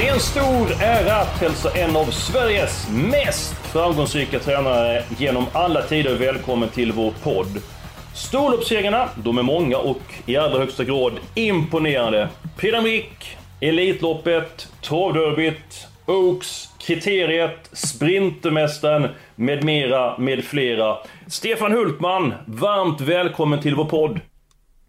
Det är en stor ära att hälsa en av Sveriges mest framgångsrika tränare genom alla tider välkommen till vår podd. Storloppssegrarna, de är många och i allra högsta grad imponerande. Prix d'Amérique, Elitloppet, Travderbyt, Oaks, Kriteriet, Sprintermästaren med mera, med flera. Stefan Hultman, varmt välkommen till vår podd.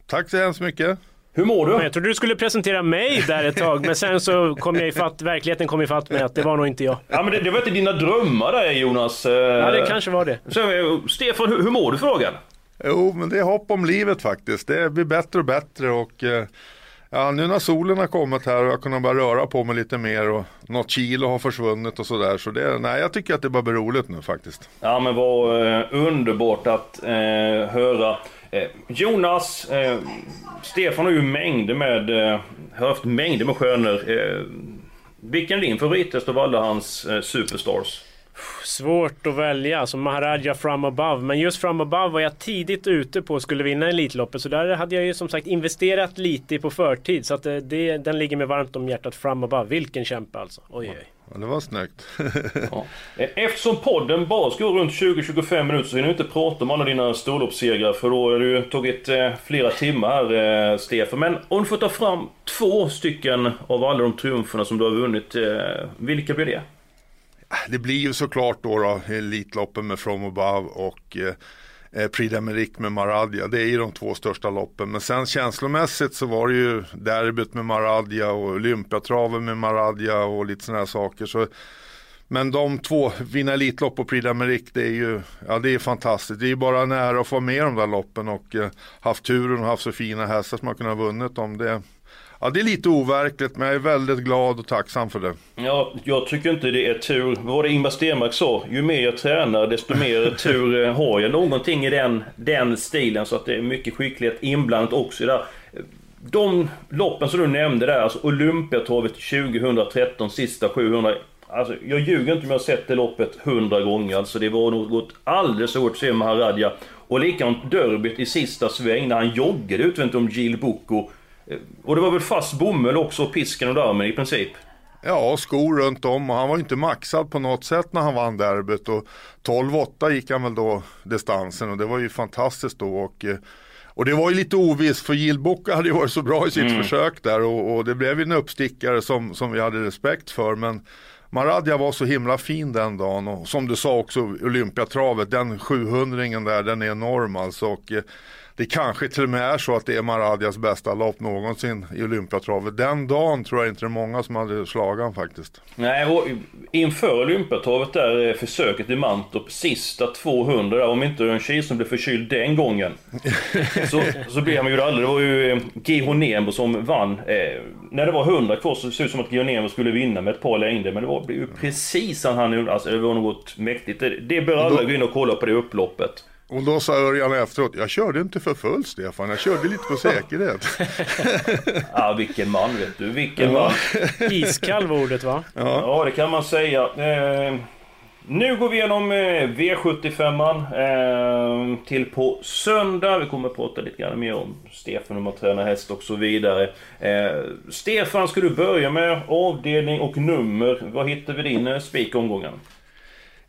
Tack så hemskt mycket. Hur mår du? Jag trodde du skulle presentera mig där ett tag, men sen så kom jag ifatt, verkligheten kom ifatt mig att det var nog inte jag. Ja men det, det var inte dina drömmar där Jonas. Eh, Ja, det kanske var det. Så, eh, Stefan, hur, hur mår du för dagen? Jo, men det är hopp om livet faktiskt. Det blir bättre och bättre och eh, ja, nu när solen har kommit här och jag kunnat börja röra på mig lite mer och något kilo har försvunnit och sådär. Så det, nej, jag tycker att det bara blir roligt nu faktiskt. Ja men vad eh, underbart att eh, höra. Eh, Jonas, eh, Stefan har ju mängder med, eh, har haft mängder med stjärnor. Eh, vilken är din favorithäst av alla hans eh, superstars? Svårt att välja, alltså Maharaja from above. Men just from above var jag tidigt ute på att skulle vinna Elitloppet. Så där hade jag ju som sagt investerat lite på förtid. Så att det, det, den ligger mig varmt om hjärtat from above. Vilken kämpe alltså. Oj, oj. Ja, det var snyggt. Ja. Eh, Eftersom podden bara ska gå runt 20-25 minuter så hinner vi inte prata om alla dina storloppssegrar för då har ju tagit eh, flera timmar här, eh, Stefan. Men om du får ta fram två stycken av alla de triumferna som du har vunnit, vilka blir det? Det blir ju såklart då, då Elitloppen med From Above och eh, Prix d'Amérique med Maradja. Det är ju de två största loppen. Men sen känslomässigt så var det ju derbyt med Maradja och Olympiatraven med Maradja och lite sådana här saker. Så, men de två, vinna Elitlopp och Prix d'Amérique, det är ju ja, det är fantastiskt. Det är ju bara nära att få med i de där loppen och eh, haft turen och haft så fina hästar som har kunnat ha vunnit dem. Det, ja, det är lite overkligt men jag är väldigt glad och tacksam för det. Ja, jag tycker inte det är tur. Vad var det Ingmar Stenmark sa? Ju mer jag tränar desto mer tur eh, har jag. Någonting i den, den stilen så att det är mycket skicklighet inblandat också i det där. De loppen som du nämnde där, alltså Olympiatravet 2013, sista 700. Alltså, jag ljuger inte om jag har sett det loppet 100 gånger. Alltså det var något alldeles oerhört att se Maharadja. Och likadant derbyt i sista sväng när han joggade utvänt om Gil Boko. Eh, Och det var väl fast bomull också, pisken och armen i princip? Ja, skor runt om. Och han var inte maxad på något sätt när han vann derbyt. Och 12-8 gick han väl då distansen. Och det var ju fantastiskt då. Och, eh, och det var ju lite ovisst för Gilbocka hade ju varit så bra i sitt försök där. Och, och det blev ju en uppstickare som, som vi hade respekt för. Men Maradja var så himla fin den dagen. Och som du sa också Olympiatravet, den 700-ringen där den är enorm alltså. Och eh, det kanske till och med är så att det är Maradjas bästa lopp någonsin i Olympiatravet. Den dagen tror jag inte det är många som hade slagit han faktiskt. Nej, och inför Olympiatravet där, försöket i Mantorp, sista 200 där, om inte Örjan som blev förkyld den gången. så, så blev han ju aldrig. Det var ju eh, Gihon Nemo som vann. Eh, när det var 100 kvar så såg det ut som att Gihon Nemo skulle vinna med ett par längder. Men det var ju precis han han gjorde. Alltså det var något mäktigt. Det, det bör alla gå in och kolla på det upploppet. Och då sa Örjan efteråt, jag körde inte för full Stefan, jag körde lite på säkerhet. Ah, vilken man vet du, vilken man. Iskall var ordet va? Ja, det kan man säga. Eh, nu går vi igenom eh, V75an eh, till på söndag. Vi kommer att prata lite grann mer om Stefan, hur man tränar häst och så vidare. Eh, Stefan, ska du börja med avdelning och nummer? Vad hittar vi din eh, spik omgången?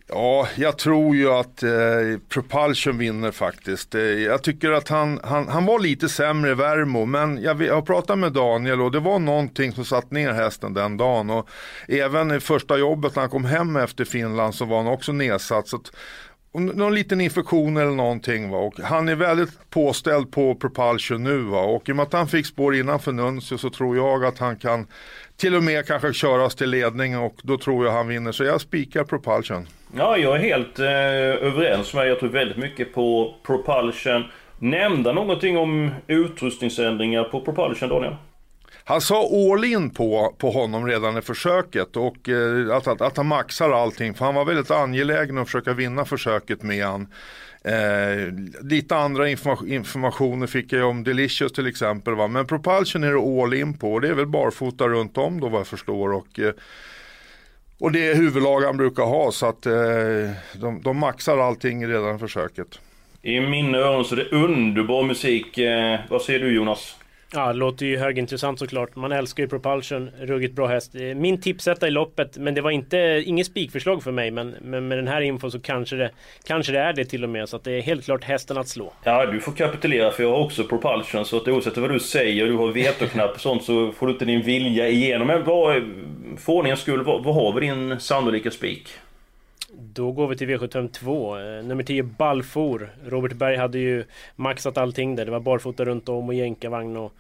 Ja, jag tror ju att eh, Propulsion vinner faktiskt. Eh, jag tycker att han, han, han var lite sämre i Värmo, men jag, jag har pratat med Daniel och det var någonting som satt ner hästen den dagen. Och även i första jobbet när han kom hem efter Finland så var han också nedsatt. Så att, någon liten infektion eller någonting. Va? Och han är väldigt påställd på Propulsion nu. Va? Och i och med att han fick spår innanför Nuncio så tror jag att han kan till och med kanske köras till ledning och då tror jag han vinner. Så jag spikar Propulsion. Ja, jag är helt eh, överens med Jag tror väldigt mycket på Propulsion. Nämnda någonting om utrustningsändringar på Propulsion Daniel? Han sa all in på, på honom redan i försöket och eh, att, att, att han maxar allting. För han var väldigt angelägen att försöka vinna försöket med han. Eh, lite andra informa informationer fick jag om Delicious till exempel. Va? Men Propulsion är det all in på och det är väl barfota runt om då vad jag förstår. Och, eh, och det är huvudlag han brukar ha så att eh, de, de maxar allting redan i försöket. I mina öron så är det underbar musik. Eh, vad säger du Jonas? Ja, det låter ju högintressant såklart. Man älskar ju Propulsion, ruggigt bra häst. Eh, min tipsetta i loppet, men det var inte, inget spikförslag för mig. Men, men med den här infon så kanske det, kanske det är det till och med. Så att det är helt klart hästen att slå. Ja, du får kapitulera för jag har också Propulsion. Så att oavsett vad du säger, du har vetoknapp och sånt, så får du inte din vilja igenom. Men vad, för ordningens skull, vad, vad har vi din sannolika spik? Då går vi till V752. Eh, nummer 10 Balfour. Robert Berg hade ju maxat allting där. Det var barfota runt om och jänkarvagn och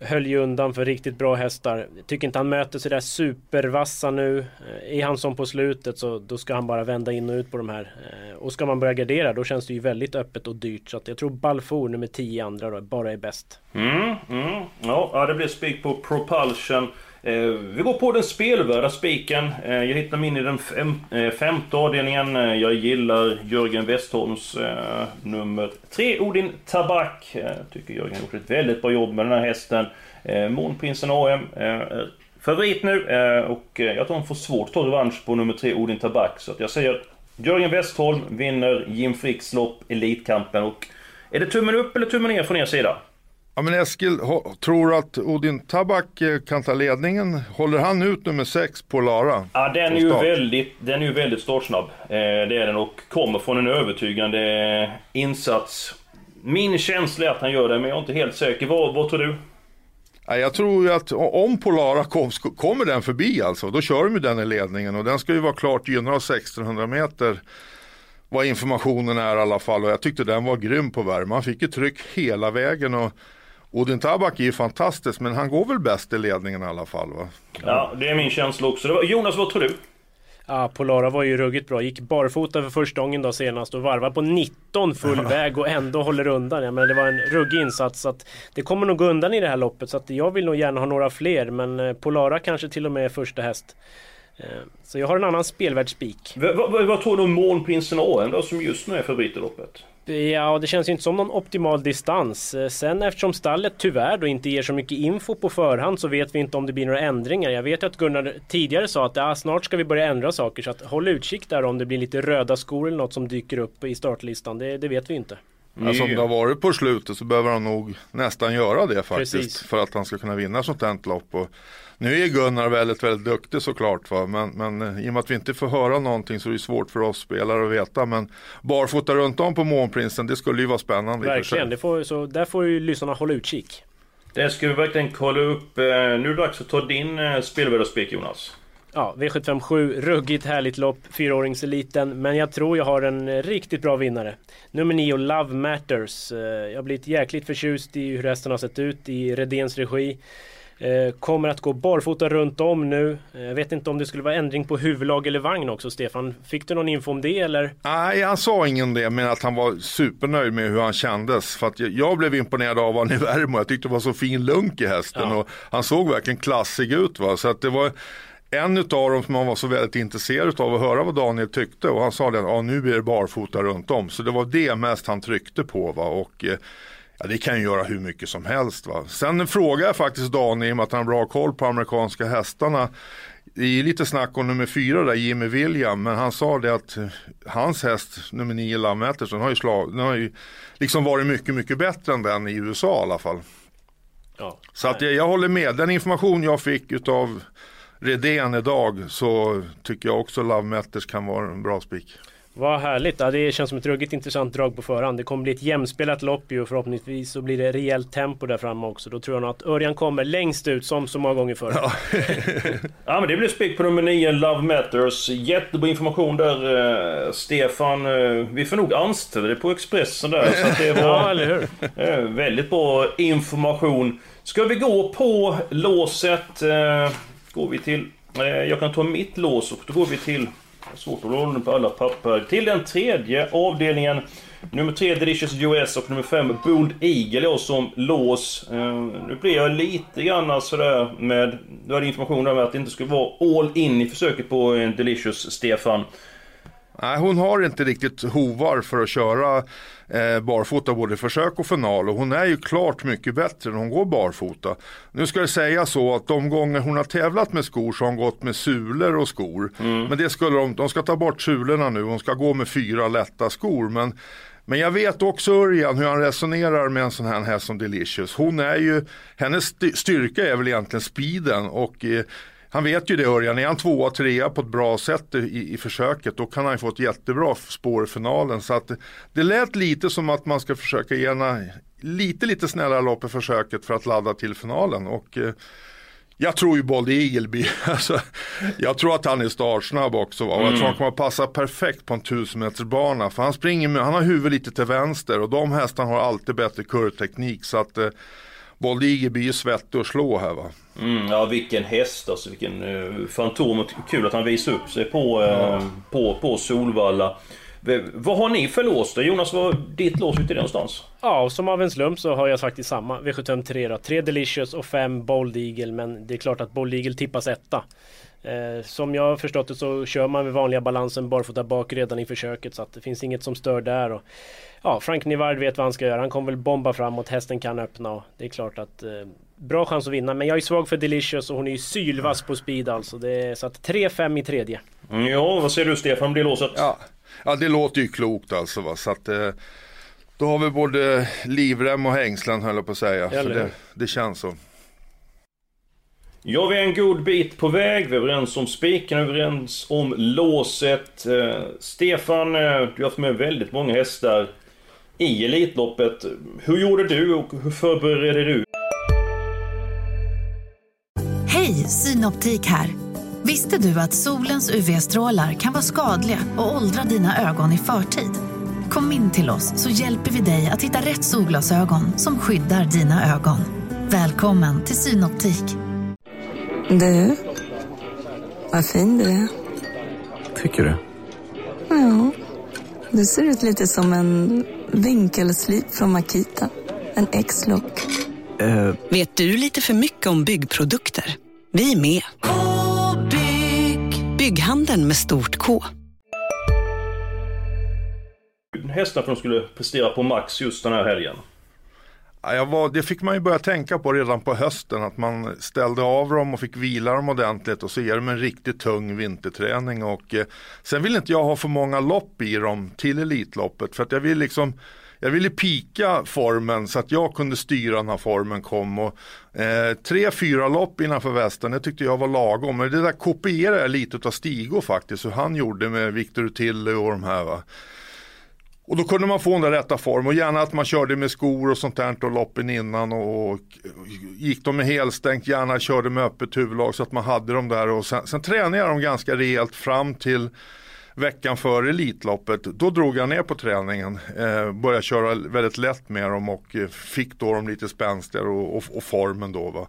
höll ju undan för riktigt bra hästar. Tycker inte han möter sådär supervassa nu. Eh, är han som på slutet så då ska han bara vända in och ut på de här. Eh, och ska man börja gardera då känns det ju väldigt öppet och dyrt. Så att jag tror Balfour nummer 10 andra då bara är bäst. Mm, mm. Ja, det blir spik på Propulsion. Eh, vi går på den spelvärda spiken. Eh, jag hittar min i den fem, eh, femte avdelningen. Jag gillar Jörgen Westholms nummer tre, Odin Tabak. Jag tycker Jörgen har gjort ett väldigt bra jobb med den här hästen. Månprinsen AM är favorit nu och jag tror han får svårt att ta revansch på nummer tre, Odin Tabak. Så att jag säger Jörgen Westholm vinner Jim Fricks lopp, Elitkampen. Och är det tummen upp eller tummen ner från er sida? Ja, men Eskil, tror att Odin Tabak eh, kan ta ledningen? Håller han ut nummer 6 på Lara? Ja, den är, ju väldigt, den är ju väldigt startsnabb. Eh, det är den och kommer från en övertygande insats. Min känsla är att han gör det, men jag är inte helt säker. Vad, vad tror du? Ja, jag tror ju att om Polara kom, kommer den förbi alltså, då kör de ju den i ledningen och den ska ju vara klart gynnad av 1600 meter vad informationen är i alla fall och jag tyckte den var grym på värme. Han fick ju tryck hela vägen och Odin Tabak är ju fantastisk men han går väl bäst i ledningen i alla fall va? Ja, det är min känsla också. Jonas, vad tror du? Ja, Polara var ju ruggigt bra. Gick barfota för första gången då senast och varvar på 19 full väg och ändå håller undan. Jag menar, det var en ruggig insats. Så att det kommer nog gå undan i det här loppet. Så att jag vill nog gärna ha några fler. Men eh, Polara kanske till och med är första häst. Eh, så jag har en annan spelvärd spik. Vad tror du om Månprinsen AM då, som just nu är favorit i loppet? Ja, det känns ju inte som någon optimal distans. Eh, sen eftersom stallet tyvärr då inte ger så mycket info på förhand så vet vi inte om det blir några ändringar. Jag vet ju att Gunnar tidigare sa att ja, snart ska vi börja ändra saker så att håll utkik där om det blir lite röda skor eller något som dyker upp i startlistan. Det, det vet vi inte. Mm. Alltså om det har varit på slutet så behöver han nog nästan göra det faktiskt. Precis. För att han ska kunna vinna sånt här lopp. Och nu är Gunnar väldigt, väldigt duktig såklart. Va? Men, men eh, i och med att vi inte får höra någonting så är det svårt för oss spelare att veta. Men barfota runt om på Månprinsen, det skulle ju vara spännande. Verkligen, det får, så där får ju lyssnarna hålla utkik. Det ska vi verkligen kolla upp. Eh, nu är det dags att ta din eh, spelvärdaspik Jonas. Ja, V757, ruggigt härligt lopp, fyraåringseliten. Men jag tror jag har en riktigt bra vinnare. Nummer 9, Love Matters. Jag har blivit jäkligt förtjust i hur hästen har sett ut i Redéns regi. Eh, kommer att gå barfota runt om nu. Eh, jag vet inte om det skulle vara ändring på huvudlag eller vagn också Stefan. Fick du någon info om det eller? Nej, han sa ingen det men att han var supernöjd med hur han kändes. För att jag blev imponerad av honom i värme jag tyckte det var så fin lunk i hästen. Ja. Och han såg verkligen klassig ut. Va? Så att det var en utav dem som man var så väldigt intresserad av att höra vad Daniel tyckte och han sa att ja, nu blir det barfota runt om. Så det var det mest han tryckte på. Va? Och, eh, Ja, det kan ju göra hur mycket som helst. Va? Sen frågar jag faktiskt Daniel, i och med att han har bra koll på amerikanska hästarna. Det är lite snack om nummer fyra där, Jimmy William, men han sa det att eh, hans häst, nummer nio, Lammetterson, har ju, slag, den har ju liksom varit mycket, mycket bättre än den i USA i alla fall. Ja, så att jag, jag håller med. Den information jag fick utav Redén idag så tycker jag också Love Matters kan vara en bra spik. Vad härligt! Ja, det känns som ett ruggigt intressant drag på förhand. Det kommer bli ett jämspelat lopp ju och förhoppningsvis så blir det rejält tempo där framme också. Då tror jag nog att Örjan kommer längst ut som så många gånger förr. Ja. ja men det blir spik på nummer 9, Love Matters. Jättebra information där, eh, Stefan. Eh, vi får nog anställa dig på Expressen där. Så att det var ja, eller hur? Eh, väldigt bra information. Ska vi gå på låset? Eh, går vi till... Eh, jag kan ta mitt lås och då går vi till Svårt att hålla ordning på alla papper. Till den tredje avdelningen. Nummer tre Delicious US och nummer fem Bold Eagle jag som lås. Eh, nu blir jag lite grann sådär med... Du hade information där att det inte skulle vara all in i försöket på eh, Delicious, Stefan. Nej, hon har inte riktigt hovar för att köra eh, barfota både försök och final och hon är ju klart mycket bättre när hon går barfota. Nu ska det säga så att de gånger hon har tävlat med skor så har hon gått med sulor och skor. Mm. Men det skulle de, de ska ta bort sulorna nu, hon ska gå med fyra lätta skor. Men men jag vet också Örjan hur han resonerar med en sån här häst som Delicious. Hon är ju, hennes styrka är väl egentligen speeden och eh, han vet ju det Örjan, är han tvåa, trea på ett bra sätt i, i försöket då kan han få ett jättebra spår i finalen. Så att det lät lite som att man ska försöka gärna lite lite snällare lopp i försöket för att ladda till finalen. Och, eh, jag tror ju Bold Eagleby, alltså, jag tror att han är startsnabb också. Och jag tror han mm. kommer att passa perfekt på en 1000 meters bana. För han springer med, han har huvudet lite till vänster och de hästarna har alltid bättre kurvteknik. Så att eh, Bold Eagleby är svettig att slå här va. Mm, ja vilken häst alltså, vilken uh, fantom. Kul att han visar upp sig på, uh, ja. på, på Solvalla. Vad har ni för lås då? Jonas, vad ditt lås ute någonstans? Ja, som av en slump så har jag faktiskt samma. V75 3 Tre Delicious och fem Bold Eagle. Men det är klart att Bold Eagle tippas etta. Eh, som jag har förstått det så kör man med vanliga balansen barfota bak redan i försöket. Så att det finns inget som stör där. Och, ja, Frank Nivard vet vad han ska göra. Han kommer väl bomba framåt. Hästen kan öppna. Och det är klart att eh, bra chans att vinna. Men jag är svag för Delicious och hon är ju sylvass på speed alltså. Det är, så att 3-5 i tredje. Mm, ja, vad säger du Stefan om det låset? Ja. Ja det låter ju klokt alltså. Va? Så att, eh, då har vi både livrem och hängslen höll jag på att säga. Det, det känns så. Ja, vi är en god bit på väg. Vi är överens om spiken, överens om låset. Eh, Stefan, eh, du har haft med väldigt många hästar i Elitloppet. Hur gjorde du och hur förberedde du? Hej, Synoptik här. Visste du att solens UV-strålar kan vara skadliga och åldra dina ögon i förtid? Kom in till oss så hjälper vi dig att hitta rätt solglasögon som skyddar dina ögon. Välkommen till Synoptik. Du, vad fin du är. Tycker du? Ja, du ser ut lite som en vinkelslip från Makita. En X-look. Uh. Vet du lite för mycket om byggprodukter? Vi är med. Bygghandeln med stort K. Hästar för de skulle prestera på max just den här helgen jag var, det fick man ju börja tänka på redan på hösten att man ställde av dem och fick vila dem ordentligt och så ger dem en riktigt tung vinterträning och eh, sen vill inte jag ha för många lopp i dem till Elitloppet för att jag vill liksom jag ville pika formen så att jag kunde styra när formen kom. Och, eh, tre, fyra lopp innanför västen, det tyckte jag var lagom. Men det där kopierade jag lite av Stigo faktiskt, hur han gjorde med Victor Tille och de här. Va? Och då kunde man få den där rätta form och gärna att man körde med skor och sånt där och loppen innan och, och gick de med helstängt, gärna körde med öppet huvudlag så att man hade dem där och sen, sen tränade jag dem ganska rejält fram till veckan före Elitloppet, då drog jag ner på träningen. Eh, började köra väldigt lätt med dem och eh, fick då dem lite spänstigare och, och, och, formen då. Va?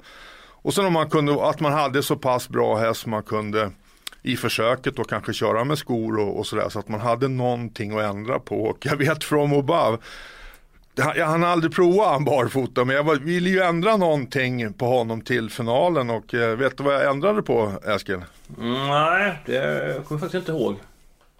Och sen om man kunde, att man hade så pass bra häst man kunde i försöket då kanske köra med skor och, och sådär så att man hade någonting att ändra på. Och jag vet från Obab jag hann aldrig prova han barfota men jag ville ju ändra någonting på honom till finalen och eh, vet du vad jag ändrade på Eskil? Mm, nej, det kommer jag faktiskt inte ihåg.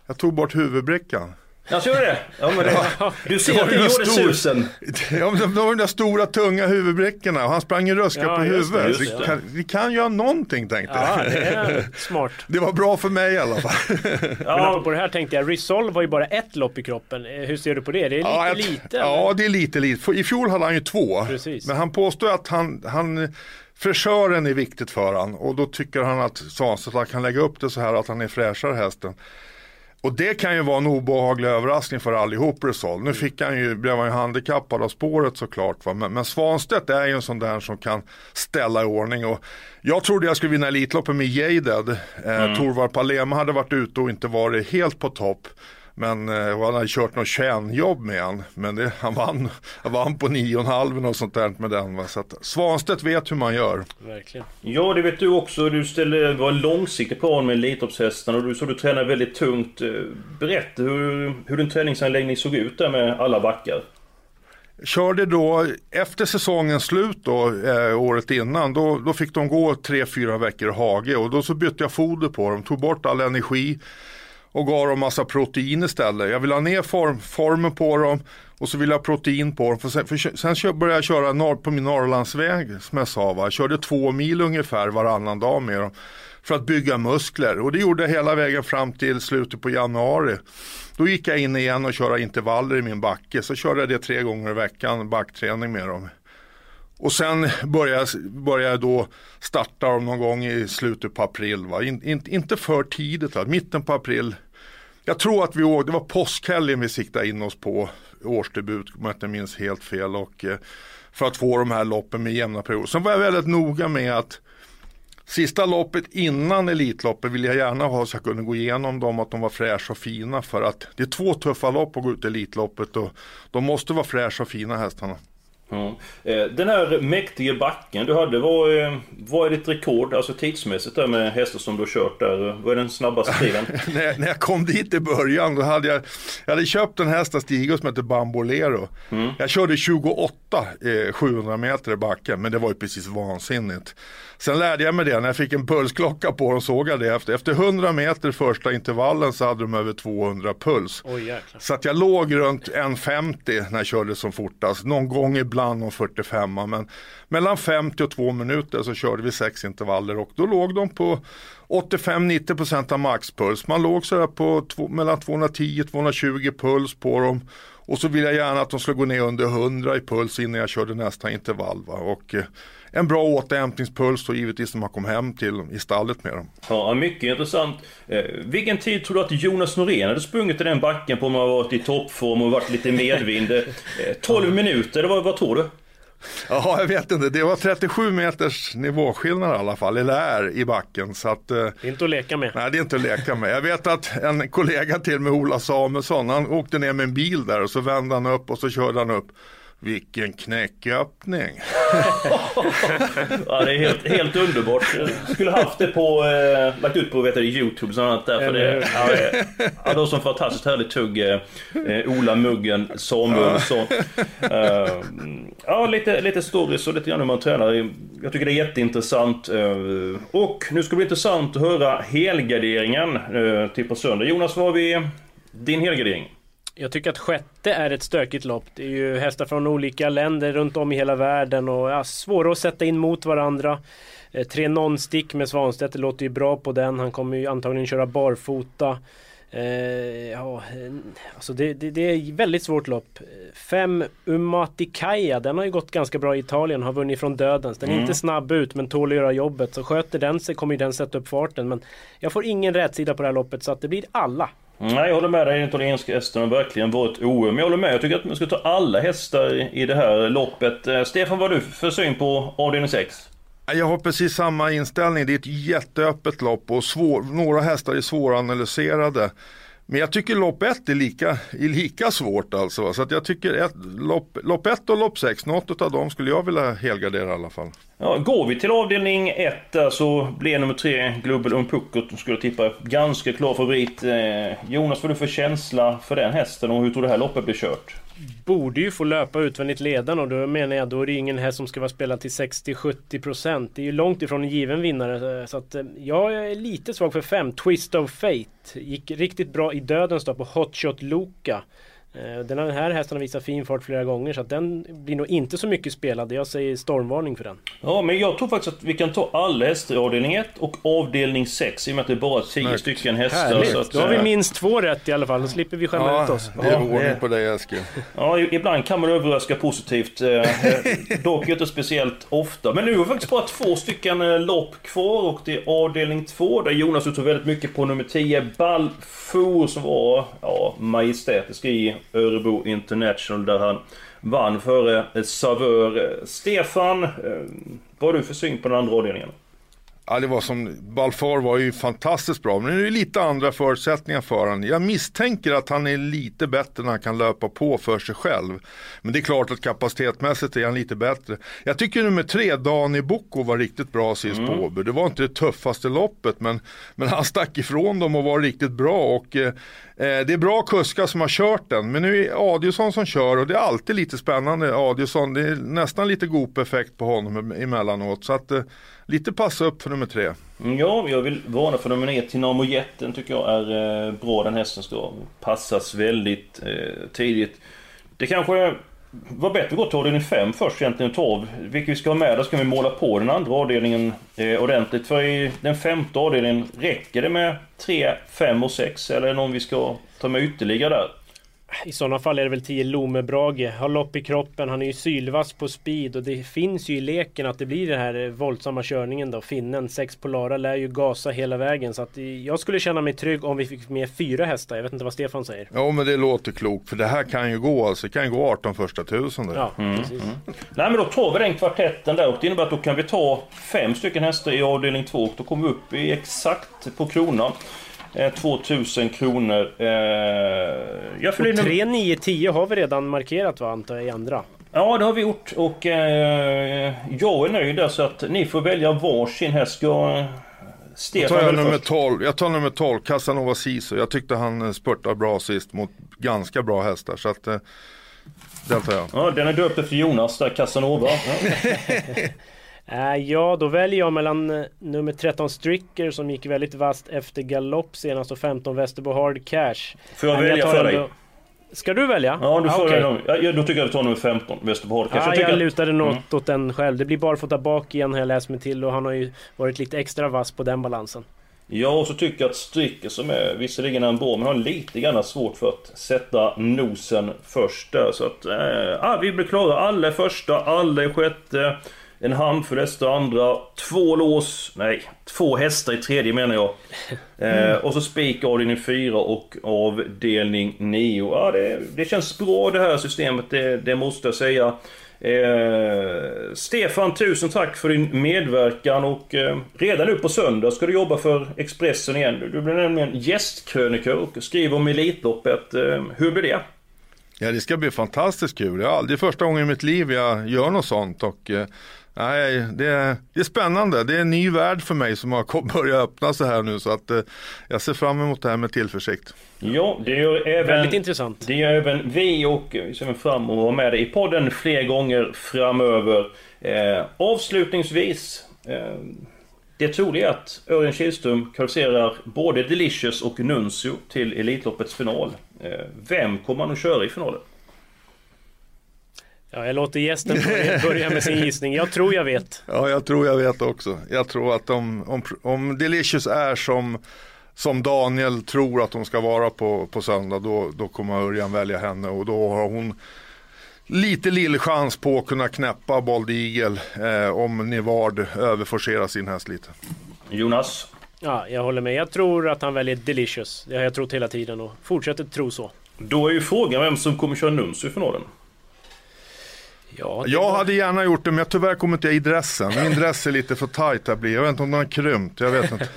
Jag tog bort huvudbrickan. Jag tror det? Ja, men det, du ser att det gjorde susen. Ja, men de, de där stora tunga huvudbrickorna och han sprang i ruska ja, på huvudet. Vi, kan, vi kan göra någonting tänkte jag. Ja, det är smart. Det var bra för mig i alla fall. ja. Men på det här tänkte jag, Resolve var ju bara ett lopp i kroppen. Eh, hur ser du på det? Det är lite ja, lite? Ja, det är lite lite. I fjol hade han ju två. Precis. Men han påstår att han, han Fräschören är viktigt för han och då tycker han att Svanstedt kan lägga upp det så här att han är fräschare hästen. Och det kan ju vara en obehaglig överraskning för allihop Resolve. Nu fick han ju, blev han ju handikappad av spåret såklart. Va? Men, men Svanstedt är ju en sån där som kan ställa i ordning. Och jag trodde jag skulle vinna Elitloppet med Jaded. Eh, mm. Torvald Palema hade varit ute och inte varit helt på topp. Men eh, han hade kört något tjänjobb med han. Men det, han, vann, han vann på 9,5 och sånt där med den. Va? Så att Svanstedt vet hur man gör. Verkligen. Ja, det vet du också. Du ställer, var en långsiktig plan med Elitloppshästarna och du sa du tränar väldigt tungt. Eh, berätta hur, hur din träningsanläggning såg ut där med alla backar. Körde då efter säsongens slut då, eh, året innan, då, då fick de gå tre, fyra veckor i hage och då så bytte jag foder på dem, tog bort all energi och gav dem massa protein istället. Jag vill ha ner form, formen på dem och så vill jag ha protein på dem. För sen, för sen började jag köra norr, på min Norrlandsväg som jag sa. Va? Jag körde två mil ungefär varannan dag med dem för att bygga muskler och det gjorde jag hela vägen fram till slutet på januari. Då gick jag in igen och körde intervaller i min backe. Så körde jag det tre gånger i veckan, backträning med dem. Och sen började jag, jag då starta dem någon gång i slutet på april. Va? In, in, inte för tidigt, va? mitten på april. Jag tror att vi åkte, det var påskhelgen vi siktade in oss på årsdebut om jag inte minns helt fel. Och, eh, för att få de här loppen med jämna perioder. Sen var jag väldigt noga med att Sista loppet innan Elitloppet vill jag gärna ha så jag kunde gå igenom dem att de var fräscha och fina för att det är två tuffa lopp att gå ut i Elitloppet och de måste vara fräscha och fina hästarna. Eh, den här mäktiga backen du hade, vad, eh, vad är ditt rekord, alltså tidsmässigt där med hästar som du har kört där? Vad är den snabbaste tiden? när, när jag kom dit i början då hade jag, jag hade köpt en häst av Stig som heter Bambolero. Mm. Jag körde 28 eh, 700 meter i backen men det var ju precis vansinnigt. Sen lärde jag mig det, när jag fick en pulsklocka på dem såg jag det efter. Efter 100 meter första intervallen så hade de över 200 puls. Oh, så att jag låg runt 1,50 när jag körde som fortast. Någon gång ibland om 45 men mellan 50 och 2 minuter så körde vi sex intervaller och då låg de på 85-90% av maxpuls. Man låg sådär på två, mellan 210-220 puls på dem. Och så ville jag gärna att de skulle gå ner under 100 i puls innan jag körde nästa intervall. Va? Och, eh, en bra återhämtningspuls då givetvis när man kom hem till i stallet med dem. Ja, mycket intressant. Eh, vilken tid tror du att Jonas Norén hade sprungit i den backen på om han varit i toppform och varit lite medvind? Eh, 12 minuter, vad, vad tror du? Ja, jag vet inte. Det var 37 meters nivåskillnad i alla fall, eller är i backen. Så att, eh, det är inte att leka med. Nej, det är inte att leka med. Jag vet att en kollega till med Ola Samuelsson, han åkte ner med en bil där och så vände han upp och så körde han upp vilken knäcköppning! ja, det är helt, helt underbart. Jag skulle haft det på, eh, lagt ut på vet du, Youtube och annat där. För det, ja, ja, det var som fantastiskt härligt tugg. Eh, Ola Muggen Samuelsson. Uh, ja, lite, lite stories och lite grann hur man tränar. Jag tycker det är jätteintressant. Uh, och nu ska det bli intressant att höra helgarderingen uh, till på söndag. Jonas, vad har vi din helgardering? Jag tycker att sjätte är ett stökigt lopp. Det är ju hästar från olika länder runt om i hela världen och ja, svåra att sätta in mot varandra. Eh, tre non-stick med Svanstedt, det låter ju bra på den. Han kommer ju antagligen köra barfota. Eh, ja, alltså det, det, det är väldigt svårt lopp. Fem Umatikaja, den har ju gått ganska bra i Italien, har vunnit från dödens. Den är mm. inte snabb ut men tål att göra jobbet. Så sköter den sig kommer den sätta upp farten. Men jag får ingen rätsida på det här loppet så att det blir alla. Mm, nej, jag håller med dig. Den italienska hästen har verkligen varit OM. Jag håller med. Jag tycker att man ska ta alla hästar i det här loppet. Eh, Stefan, vad har du för syn på avdelning 6? Jag har precis samma inställning. Det är ett jätteöppet lopp och svår, några hästar är svåranalyserade. Men jag tycker lopp 1 är lika, är lika svårt alltså. Så att jag tycker ett, lopp, lopp 1 och lopp 6, något av dem skulle jag vilja helgardera i alla fall. Ja, går vi till avdelning 1 där så blir nummer 3 Global Unpuckert, skulle tippa, ganska klar favorit. Eh, Jonas, vad du för känsla för den hästen och hur tror du det här loppet blir kört? Borde ju få löpa utvändigt ledande och då menar jag då är det ingen häst som ska vara spelad till 60-70% Det är ju långt ifrån en given vinnare eh, så att eh, jag är lite svag för 5 Twist of Fate Gick riktigt bra i dödens då på Hotshot Loka den här hästen har visat fin fart flera gånger så att den blir nog inte så mycket spelad. Jag säger stormvarning för den. Ja, men jag tror faktiskt att vi kan ta alla hästar i avdelning 1 och avdelning 6 i och med att det är bara 10 stycken hästar. Härligt. Så att, Då har vi eh, minst två rätt i alla fall, då slipper vi skämma ja, ut oss. Det är ordning på dig Eskil. Ja, ibland kan man överraska positivt. Eh, dock inte speciellt ofta. Men nu har vi faktiskt bara två stycken lopp kvar och det är avdelning 2 där Jonas tog väldigt mycket på nummer 10, Balfour som var ja, majestätisk i Örebro International där han vann före Savör. Stefan, eh, vad har du för syn på den andra avdelningen? Ja, det var som, Balfour var ju fantastiskt bra, men det är ju lite andra förutsättningar för honom. Jag misstänker att han är lite bättre när han kan löpa på för sig själv. Men det är klart att kapacitetmässigt är han lite bättre. Jag tycker nummer tre, Dani Bocco, var riktigt bra sist mm. på Åby. Det var inte det tuffaste loppet, men, men han stack ifrån dem och var riktigt bra. Och, eh, Eh, det är bra kuskar som har kört den, men nu är det Adielsson som kör och det är alltid lite spännande. Adielsson, det är nästan lite Goop-effekt på honom emellanåt. Så att, eh, lite passa upp för nummer tre. Mm, ja, jag vill varna för nummer ett. Tinamo Jätten tycker jag är eh, bra. Den hästen ska passas väldigt eh, tidigt. Det kanske var bättre att gå till avdelning 5 först egentligen, 12. Vilket vi ska ha med, där ska vi måla på den andra avdelningen eh, ordentligt. För i den femte avdelningen, räcker det med 3, 5 och 6? Eller är det någon vi ska ta med ytterligare där? I sådana fall är det väl 10 Lomebrage. Har lopp i kroppen, han är ju sylvass på speed och det finns ju i leken att det blir den här våldsamma körningen då. Finnen, 6 Polara, lär ju gasa hela vägen. Så att jag skulle känna mig trygg om vi fick med fyra hästar. Jag vet inte vad Stefan säger. Ja men det låter klokt för det här kan ju gå alltså. Det kan ju gå 18 första tusen. Ja, mm. precis. Mm. Nej men då tar vi den kvartetten där och det innebär att då kan vi ta fem stycken hästar i avdelning 2 och då kommer vi upp i exakt på kronan. 2000 eh, kronor. Eh, jag och 3, 9, 10 har vi redan markerat va, antar jag, i andra? Ja, det har vi gjort och eh, jag är nöjd där så att ni får välja varsin häst. Ska Stefan jag tar jag nummer 12, jag tar nummer 12, Casanova Sisu. Jag tyckte han spurtade bra sist mot ganska bra hästar. Så att, den tar jag. Ja, den är döpt efter Jonas där, Casanova. Äh, ja, då väljer jag mellan uh, nummer 13 Stricker som gick väldigt vast efter galopp senast och 15 Västerbo Hard Cash. Får jag välja för dig? Ska du välja? Ja, du får ah, okay. välja. Ja, då tycker jag att du tar nummer 15, Västerbo Cash. Ah, jag, jag, jag lutade något mm. åt den själv. Det blir att bak igen har jag läst mig till och han har ju varit lite extra vass på den balansen. Ja, och så tycker jag att Stricker som är visserligen en bra, men har lite grann svårt för att sätta nosen först där. Så att, äh, vi blir klara. Alla första, alla sjätte. En handfull hästar andra, två lås, nej, två hästar i tredje menar jag. Mm. Eh, och så spik avdelning 4 och avdelning 9. Ja, det, det känns bra det här systemet, det, det måste jag säga. Eh, Stefan, tusen tack för din medverkan och eh, redan nu på söndag ska du jobba för Expressen igen. Du blir nämligen gästkrönikör och skriver om Elitloppet. Eh, hur blir det? Ja, det ska bli fantastiskt kul. Det är första gången i mitt liv jag gör något sånt och eh, Nej, det, det är spännande. Det är en ny värld för mig som har börjat öppna sig här nu så att eh, jag ser fram emot det här med tillförsikt. Ja, det gör även, Väldigt intressant. Det gör även vi och vi ser fram emot att vara med i podden fler gånger framöver. Eh, avslutningsvis eh, det troliga är att Örjan Kihlström kvalificerar både Delicious och Nuncio till Elitloppets final. Eh, vem kommer han att köra i finalen? Ja, jag låter gästen börja med sin gissning. Jag tror jag vet. Ja, jag tror jag vet också. Jag tror att om, om, om Delicious är som, som Daniel tror att de ska vara på, på söndag, då, då kommer Örjan välja henne och då har hon lite lill chans på att kunna knäppa Bold Eagle eh, om Nivard överforcerar sin häst lite. Jonas? Ja, jag håller med. Jag tror att han väljer Delicious. Det har jag trott hela tiden och fortsätter tro så. Då är ju frågan vem som kommer köra Nuns i finalen. Ja, jag var... hade gärna gjort det men jag tyvärr kommer inte jag i dressen. Min dress är lite för tight här blir. Jag vet inte om den har krympt. Jag vet inte.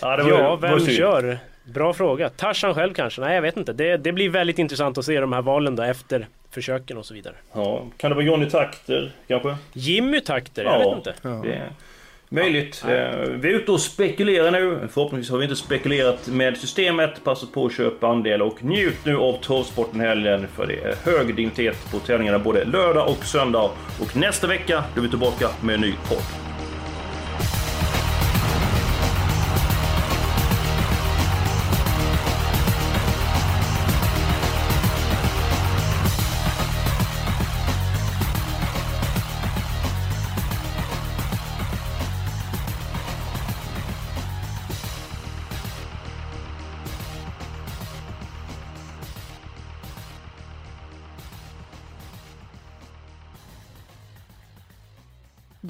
ja, var, ja, vem kör? Bra fråga. Tarzan själv kanske? Nej, jag vet inte. Det, det blir väldigt intressant att se de här valen då efter försöken och så vidare. Ja, kan det vara Johnny Takter kanske? Jimmy Takter? Jag vet inte. Ja. Möjligt. Ja. Eh, vi är ute och spekulerar nu. Förhoppningsvis har vi inte spekulerat med systemet. Passa på att köpa andel och njut nu av Torvsporten helgen. För det är hög dignitet på tävlingarna både lördag och söndag. Och nästa vecka är vi tillbaka med en ny podd.